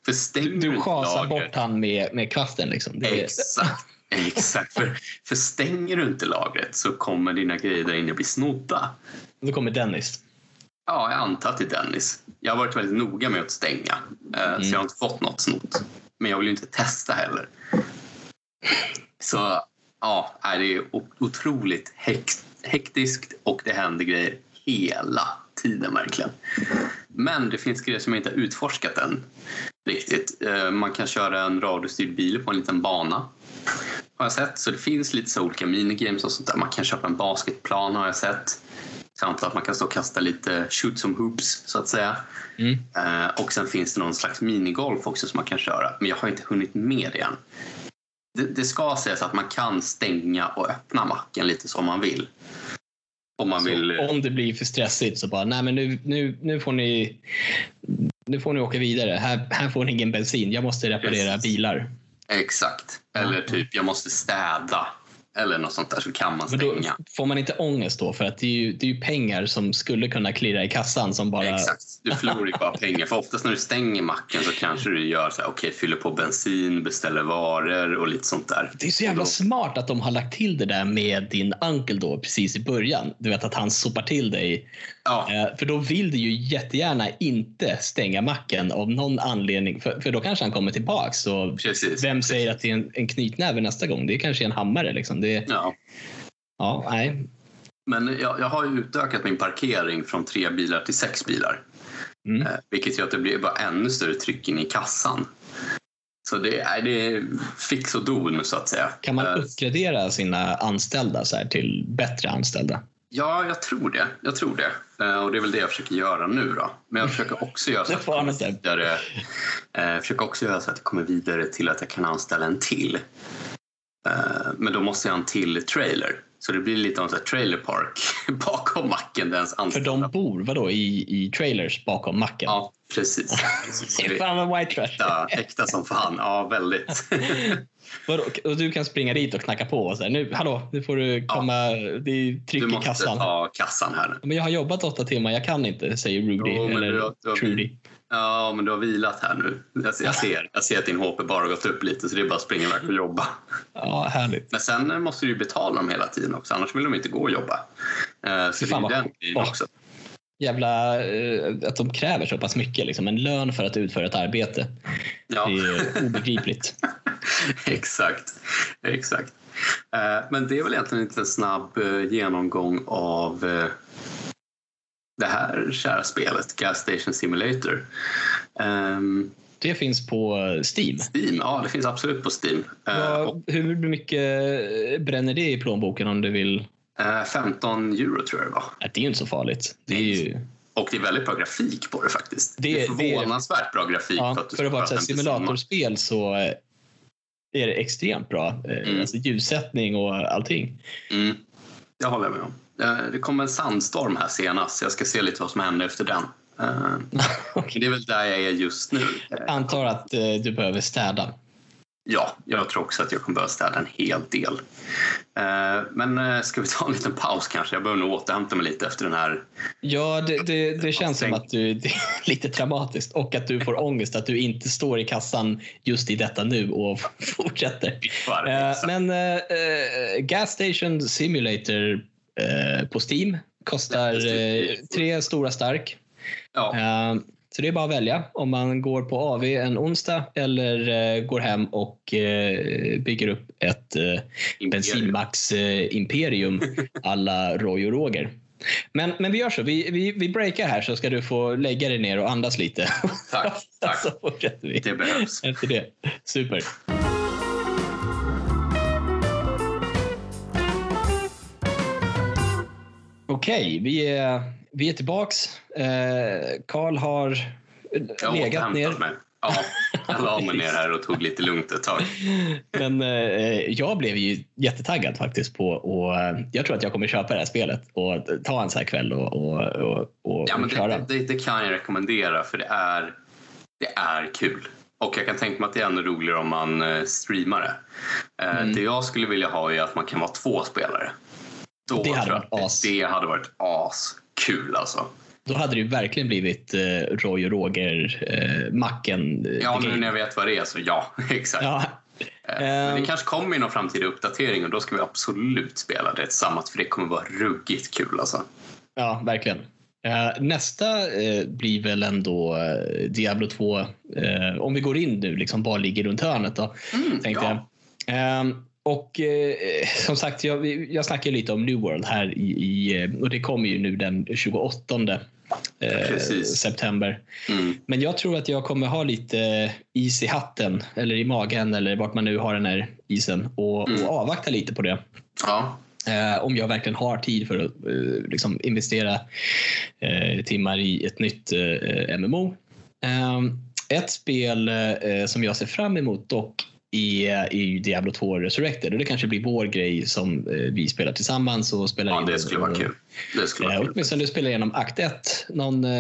För stänger Du schasar bort han med, med kvasten. Liksom. Exakt. Exakt. För, för stänger du inte lagret så kommer dina grejer där inne bli snodda. då kommer Dennis. Ja, jag antar att det är Dennis. Jag har varit väldigt noga med att stänga, eh, så jag har inte fått något snott. Men jag vill ju inte testa heller. Så ja, det är otroligt hekt, hektiskt och det händer grejer hela tiden verkligen. Men det finns grejer som jag inte har utforskat än riktigt. Eh, Man kan köra en radiostyrd bil på en liten bana har jag sett. Så det finns lite så olika minigames och sånt där. Man kan köpa en basketplan har jag sett. Antar att man kan stå och kasta lite shoot som hoops så att säga. Mm. Eh, och sen finns det någon slags minigolf också som man kan köra. Men jag har inte hunnit med det än. Det, det ska sägas att man kan stänga och öppna macken lite som man vill. Om man vill. om det blir för stressigt så bara, nej men nu, nu, nu, får, ni, nu får ni åka vidare. Här, här får ni ingen bensin. Jag måste reparera Precis. bilar. Exakt. Eller typ jag måste städa. Eller något sånt där så kan man då stänga. får man inte ångest då? För att det är, ju, det är ju pengar som skulle kunna klirra i kassan som bara... Exakt. Du förlorar ju bara pengar. För oftast när du stänger macken så kanske du gör så här, okej, fyller på bensin, beställer varor och lite sånt där. Det är så jävla smart att de har lagt till det där med din uncle då precis i början. Du vet att han sopar till dig. Ja, Eh, För då vill du ju jättegärna inte stänga macken av någon anledning. För, för då kanske han kommer tillbaks. Och precis. vem säger att det är en, en knytnäve nästa gång? Det är kanske en hammare. Liksom. Det, Ja. ja, nej. Men jag, jag har ju utökat min parkering från tre bilar till sex bilar. Mm. Eh, vilket gör att det blir bara ännu större tryck in i kassan. Så det är, det är fix och don så att säga. Kan man Eh, uppgradera sina anställda så här till bättre anställda? Ja, jag tror det. Jag tror det. Eh, och det är väl det jag försöker göra nu då. Men jag försöker också göra så att, jag vidare, eh, försöker också göra så att jag kommer vidare till att jag kan anställa en till. Eh, men då måste jag ha en till trailer. Så det blir lite av en trailer park bakom macken där ens För de bor vadå, i, i trailers bakom macken? Ja, precis. fan en white trash. äkta, äkta som fan. Ja, väldigt. Vadå, Och du kan springa dit och knacka på och säga nu, hallå, nu får du komma, det är tryck Du i måste kassan. ta kassan här nu. Men jag har jobbat åtta timmar, jag kan inte, säger Rudy. Jo, eller du har- du har- Trudy. Ja, men du har vilat här nu. Jag, jag, ser, jag ser att din HP bara gått upp lite så det är bara att springa iväg och jobba. Ja, härligt. Men sen måste du ju betala dem hela tiden också, annars vill de inte gå och jobba. Eh, Så det är den grejen också. Jävla, eh, att de kräver så pass mycket. Liksom. En lön för att utföra ett arbete. Ja, Det är obegripligt. exakt. exakt. Eh, Men det är väl egentligen en liten snabb genomgång av det här kära spelet, Gas Station Simulator. Ehm, Det finns på Steam. Steam, ja det finns absolut på Steam. Eh, och, Vad- Hur mycket bränner det i plånboken om du vill? eh, 15 euro tror jag det var. Det är ju inte så farligt. Det är ju, Och det är väldigt bra grafik på det faktiskt. Det, Det- är förvånansvärt bra grafik. ja, för att, för att vara ett simulatorspel så eh, är det extremt bra. Eh, Mm. Alltså ljussättning och allting. Mm, det håller jag med om. Eh, Det kom en sandstorm här senast, jag ska se lite vad som händer efter den. Eh. Det är väl där jag är just nu. Eh, Antar att eh, du behöver städa. Ja, jag tror också att jag kommer behöva städa en hel del. Men ska vi ta en liten paus kanske? Jag behöver nog återhämta mig lite efter den här. Ja, det, det, det känns som att du, det är lite traumatiskt och att du får ångest att du inte står i kassan just i detta nu och fortsätter. men Gas Station Simulator eh, på Steam kostar eh, tre stora stark. Ja, Eh, så det är bara att välja om man går på AV en onsdag eller eh, går hem och eh, bygger upp ett eh, bensinmax eh, imperium alla Roy och Roger. Men, men vi gör så, vi, vi, vi breakar här så ska du få lägga dig ner och andas lite. Tack, tack. Det behövs. efter det. Super. Okej, vi, är, vi är tillbaks. Eh, Karl har Jag har legat ner. mig. Ja, jag la mig ner här och tog lite lugnt ett tag. Men eh, jag blev ju jättetaggad faktiskt på och eh, jag tror att jag kommer köpa det här spelet och ta en så här kväll och, och, och, och, Ja, men köra. det, det, det kan jag rekommendera för det är, det är kul. Och jag kan tänka mig att det är ännu roligare om man eh, streamar det. Eh, Mm. Det jag skulle vilja ha är att man kan vara två spelare. Då Det hade varit as. Det hade varit askul alltså. Då hade det ju verkligen blivit eh, Roy och Roger, eh, Macken. Ja, nu när jag vet vad det är så ja, exakt. Ja, Eh, Men Ehm. det kanske kommer i någon framtida uppdatering och då ska vi absolut spela det tillsammans för det kommer vara ruggigt kul alltså. ja, verkligen. Eh, nästa eh, blir väl ändå Diablo 2. Eh, om vi går in nu, liksom, bara ligger runt hörnet. Då, Mm, tänkte ja. jag. Ehm, och eh, som sagt, jag, jag snackade lite om New World här i, i, eh, och det kommer ju nu den 28 eh, september. Mm. Men jag tror att jag kommer ha lite is i hatten eller i magen eller vart man nu har den här isen och, Mm. och avvakta lite på det. Ja, Eh, om jag verkligen har tid för att eh, liksom investera eh, timmar i ett nytt MMO. Eh, ett spel som jag ser fram emot dock är ju Diablo 2 Resurrected och det kanske blir vår grej som eh, vi spelar tillsammans och spelar ja in. det skulle vara kul. Det skulle vara Eh, kul. åtminstone du spelar igenom akt 1 någon eh,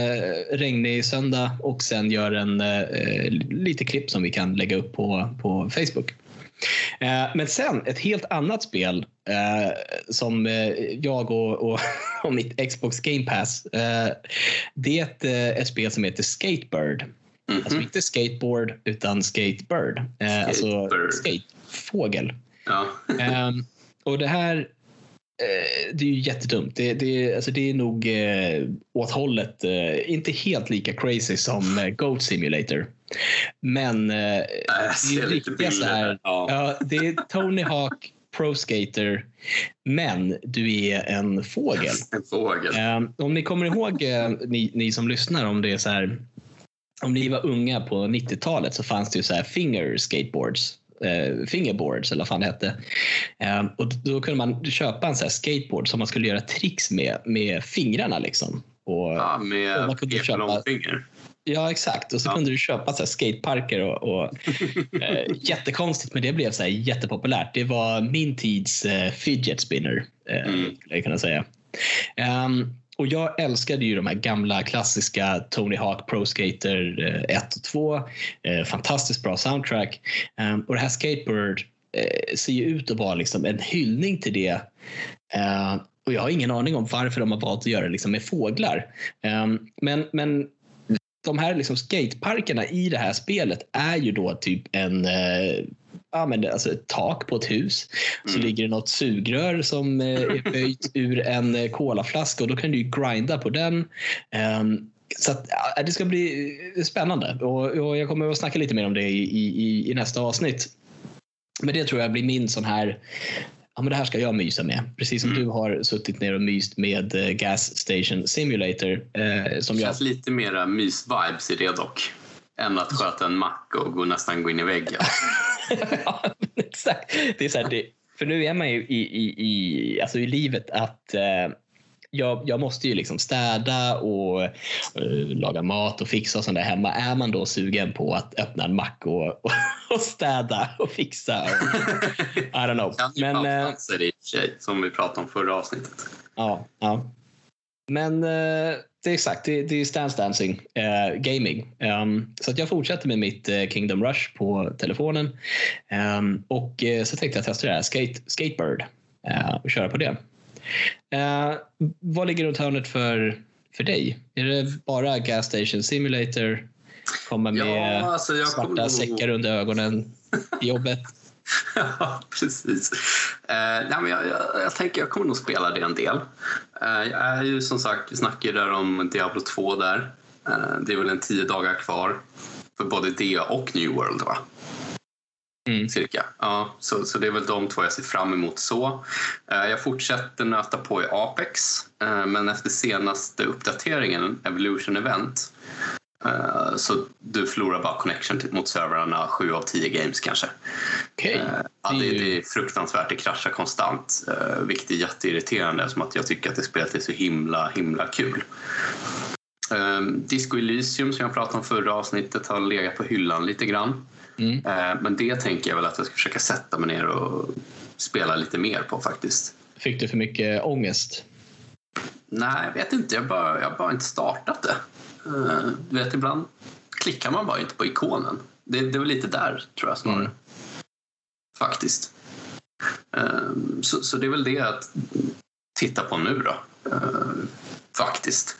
regnig söndag och sen gör en eh, lite klipp som vi kan lägga upp på, på Facebook. Eh, men sen ett helt annat spel eh, som eh, jag och, och, och mitt Xbox Game Pass. Eh, det är ett, eh, ett spel som heter Skatebird. Mhm. Alltså inte skateboard utan skatebird. Eh, alltså skatefågel. Ja. Ehm, och det här eh, det är ju jättedumt. Det, det, alltså det är nog eh, åt hållet, eh, inte helt lika crazy som eh, Goat Simulator. Men eh, Jag det är lite så här. Ja. ja, det är Tony Hawk Pro Skater, men du är en fågel. En fågel. Eh, om ni kommer ihåg, eh, ni, ni som lyssnar, om det är så här, om ni var unga på 90-talet så fanns det ju så här finger skateboards. eh, fingerboards eller vad fan det hette. Eh, och då kunde man köpa en så skateboard som man skulle göra tricks med med fingrarna liksom. Och, ja, med och man kunde köpa, Ja, exakt. Och så ja. kunde du köpa så här skateparker och, och eh, jättekonstigt, men det blev så här jättepopulärt. Det var min tids eh, fidget spinner, eh, mm. jag kunna säga. Um, och jag älskade ju de här gamla klassiska Tony Hawk Pro Skater eh, 1 och 2. Eh, fantastiskt bra soundtrack. Ehm, och det här Skateboard eh, ser ju ut att vara liksom en hyllning till det. Ehm, och jag har ingen aning om varför de har valt att göra det liksom med fåglar. Ehm, men, men de här liksom skateparkerna i det här spelet är ju då typ en ja, men alltså ett tak på ett hus. Så mm. ligger det något sugrör som eh, är böjt ur en eh, kolaflaska och då kan du grinda på den. Um, så att, ja, det ska bli spännande och, och, jag kommer att snacka lite mer om det i, i, i nästa avsnitt. Men det tror jag blir min sån här ja, men det här ska jag mysa med. Precis som mm. du har suttit ner och myst med Gas Station Simulator. Uh, som det känns jag... lite mera mys-vibes i det dock. Än att sköta en mack och gå, nästan gå in i väggen. ja, exakt. Det är så här, det, för nu är man ju i, i, i, alltså i livet att uh, jag, jag, måste ju liksom städa och uh, laga mat och fixa och sånt där hemma. Är man då sugen på att öppna en mack och, och, och städa och fixa? Och, I don't know. Men, uh, i som vi pratade om förra avsnittet. Ja, ja. Men uh, det är exakt, det, det är Stance Dancing uh, Gaming. Um, så att jag fortsätter med mitt uh, Kingdom Rush på telefonen. Um, och uh, så tänkte jag testa det här Skate, Skatebird och köra på det. Eh, vad ligger runt hörnet för, för dig? Är det bara Gas Station Simulator? Komma med ja, alltså svarta kommer... säckar under ögonen i jobbet? ja, precis. Eh, nej, men jag, jag, jag, tänker jag kommer nog spela det en del. Eh, jag är ju som sagt, vi snackade där om Diablo 2 där. Eh, det är väl en tio dagar kvar för både det och New World va? Mm. Cirka. Ja, så, så det är väl de två jag ser fram emot så. Eh, jag fortsätter nöta på i Apex eh, men efter senaste uppdateringen, Evolution Event eh, så du förlorar bara connection mot servrarna 7 av 10 games kanske. Okay. Ja, det, det är fruktansvärt, det kraschar konstant vilket är jätteirriterande som att jag tycker att det spelet är så himla himla kul. Disco Elysium som jag pratade om förra avsnittet har legat på hyllan lite grann. Mm. Eh, men det tänker jag väl att jag ska försöka sätta mig ner och spela lite mer på faktiskt. Fick du för mycket ångest? Nej, jag vet inte. Jag har bara, jag bara inte startat det. Eh, du vet, ibland klickar man bara inte på ikonen. Det, det väl lite där, tror jag snarare. Mm. Faktiskt. Eh, så, så det är väl det att titta på nu då. Faktiskt.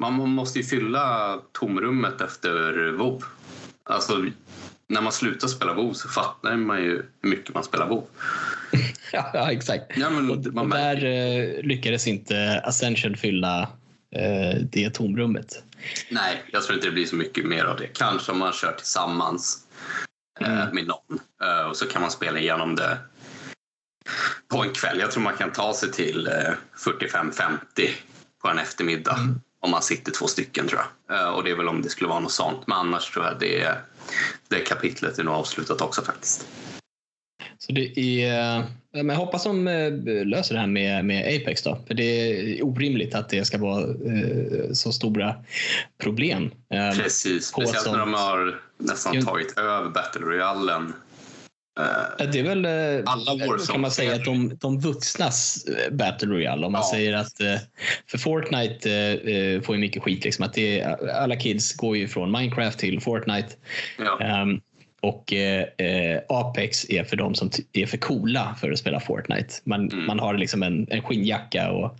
Man måste ju fylla tomrummet efter WoW. Alltså, när man slutar spela WoW så fattar man ju hur mycket man spelar WoW. ja, exakt. Ja, men, och, och där eh, lyckades inte Ascension fylla det tomrummet. Nej, jag tror inte det blir så mycket mer av det. Kanske om man kör tillsammans eh, mm. med någon eh, och så kan man spela igenom det på en kväll. Jag tror man kan ta sig till 45-50 eh, på en eftermiddag. Mm om man sitter två stycken tror jag. Eh, och det är väl om det skulle vara något sånt. Men annars tror jag det, det kapitlet är nog avslutat också faktiskt. Så det är, men jag hoppas de eh, löser det här med, med Apex då. För det är orimligt att det ska vara eh, så stora problem. Precis, speciellt när de har nästan tagit över Battle Royalen det är väl eh, alla kan man säga att de, de vuxnas eh, Battle Royale. Om man ja. säger att eh, för Fortnite får ju mycket skit. Liksom, att det, alla kids går ju från Minecraft till Fortnite. Ja. Um, och eh, Apex är för de som är för coola för att spela Fortnite. Man, mm. man har liksom en, en skinnjacka och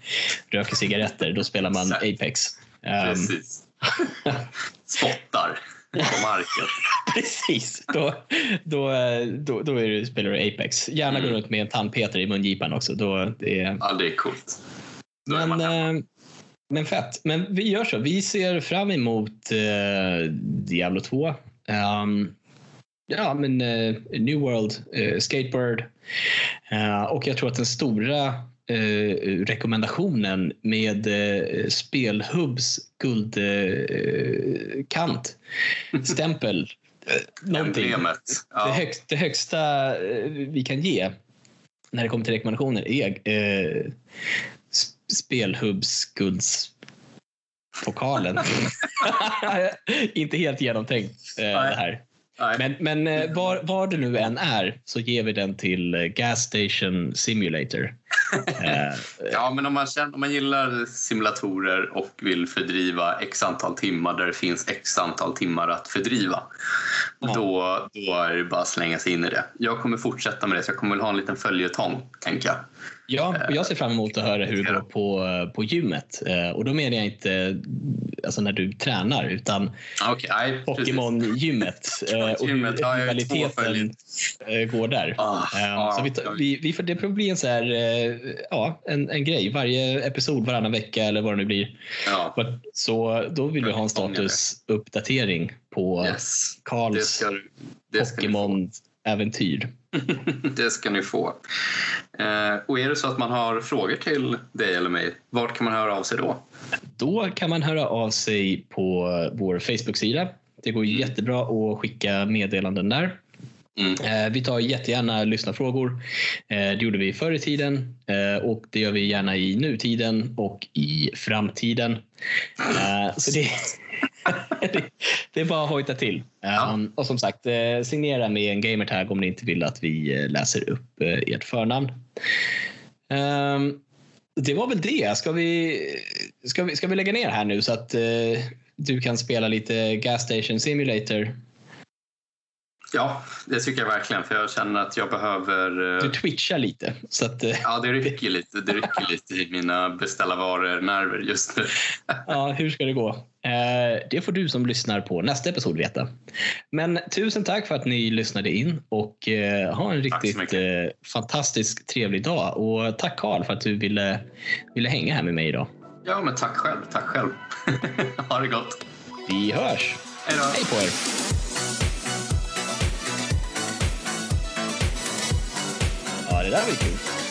röker cigaretter. Då spelar man Apex. Um, Precis. Spottar på marken. Precis, då, då, då, då är du, spelar du Apex. Gärna mm. gå runt med en tandpetare i mungipan också. Då, det är... Ja, det är coolt. men, äh, men fett. Men vi gör så. Vi ser fram emot äh, Diablo 2. Um, ehm, ja, men uh, New World, uh, Skateboard uh, och jag tror att den stora eh, rekommendationen med eh, Spelhubs guldkant, eh, stämpel någonting. Emblemet. Det, Ja. högst, det högsta eh, vi kan ge när det kommer till rekommendationer är eh, sp- Spelhubs guldspokalen. Inte helt genomtänkt eh, det här. Nej. Men, men eh, var, var det nu än är så ger vi den till eh, Gas Station Simulator. Eh, Ja, men om man, känner, om man gillar simulatorer och vill fördriva x antal timmar där det finns x antal timmar att fördriva Ja. då, då är det bara att slänga sig in i det. Jag kommer fortsätta med det, så jag kommer väl ha en liten följetong, tänker jag. Ja, och jag ser fram emot att höra hur det går på, på gymmet. Eh, Och då menar jag inte alltså när du tränar utan precis. Pokémon-gymmet. eh, Och hur eh, går där. Ah, Eh, Så vi, vi, vi, får- det bli en, så här, eh, ja, en, en grej. Varje episod varannan vecka eller vad det nu blir. Ja, Så då vill vi ha en statusuppdatering på yes. Karls. Pokémon-äventyr. Det ska ni få. Eh, och är det så att man har frågor till dig eller mig, vart kan man höra av sig då? Då kan man höra av sig på vår Facebook-sida. Det går Mm. jättebra att skicka meddelanden där. Mm. Eh, Vi tar jättegärna lyssnarfrågor. Eh, Det gjorde vi förr i tiden och det gör vi gärna i nutiden och i framtiden. Så det, det, är bara att hojta till. Ja. Och som sagt, eh, signera med en gamertag om ni inte vill att vi eh, läser upp eh, ert förnamn. Ehm, Det var väl det. Ska vi, ska vi, ska vi lägga ner här nu så att du kan spela lite Gas Station Simulator? Ja, det tycker jag verkligen, för jag känner att jag behöver... eh, Du twitchar lite. Så att, Ja, det rycker lite, det rycker lite i mina beställa varor-nerver just nu. Ja, hur ska det gå? Eh, det får du som lyssnar på nästa episod veta. Men tusen tack för att ni lyssnade in och eh, ha en riktigt eh, fantastisk trevlig dag. Och tack Karl för att du ville, ville hänga här med mig idag. Ja, men tack själv, tack själv. ha det gott. Vi hörs! Hej då. Hej på er! Ja, det där var ju kul.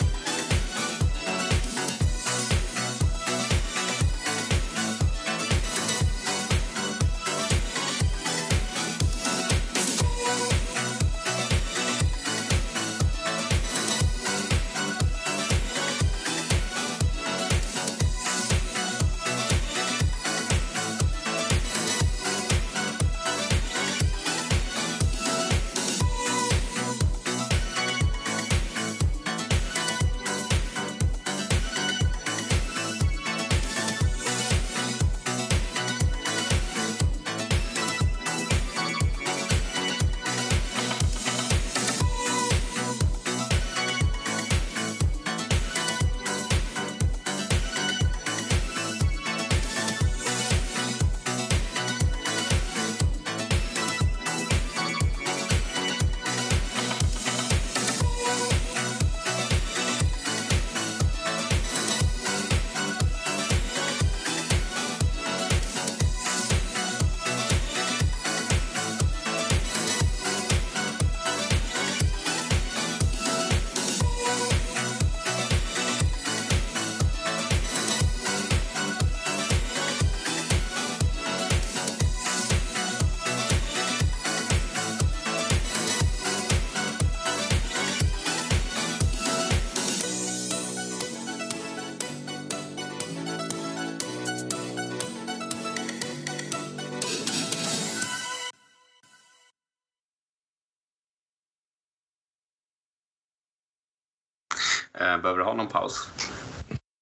Behöver du ha någon paus?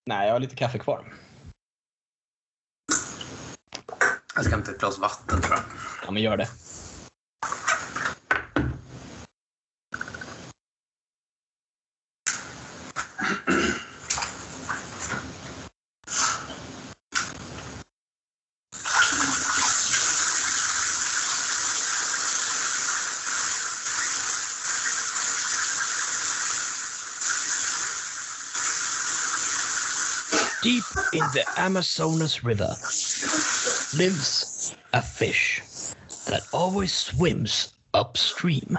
Nej, jag har lite kaffe kvar. Jag ska hämta ett glas vatten tror jag. Ja, men gör det. The Amazonas River lives a fish that always swims upstream.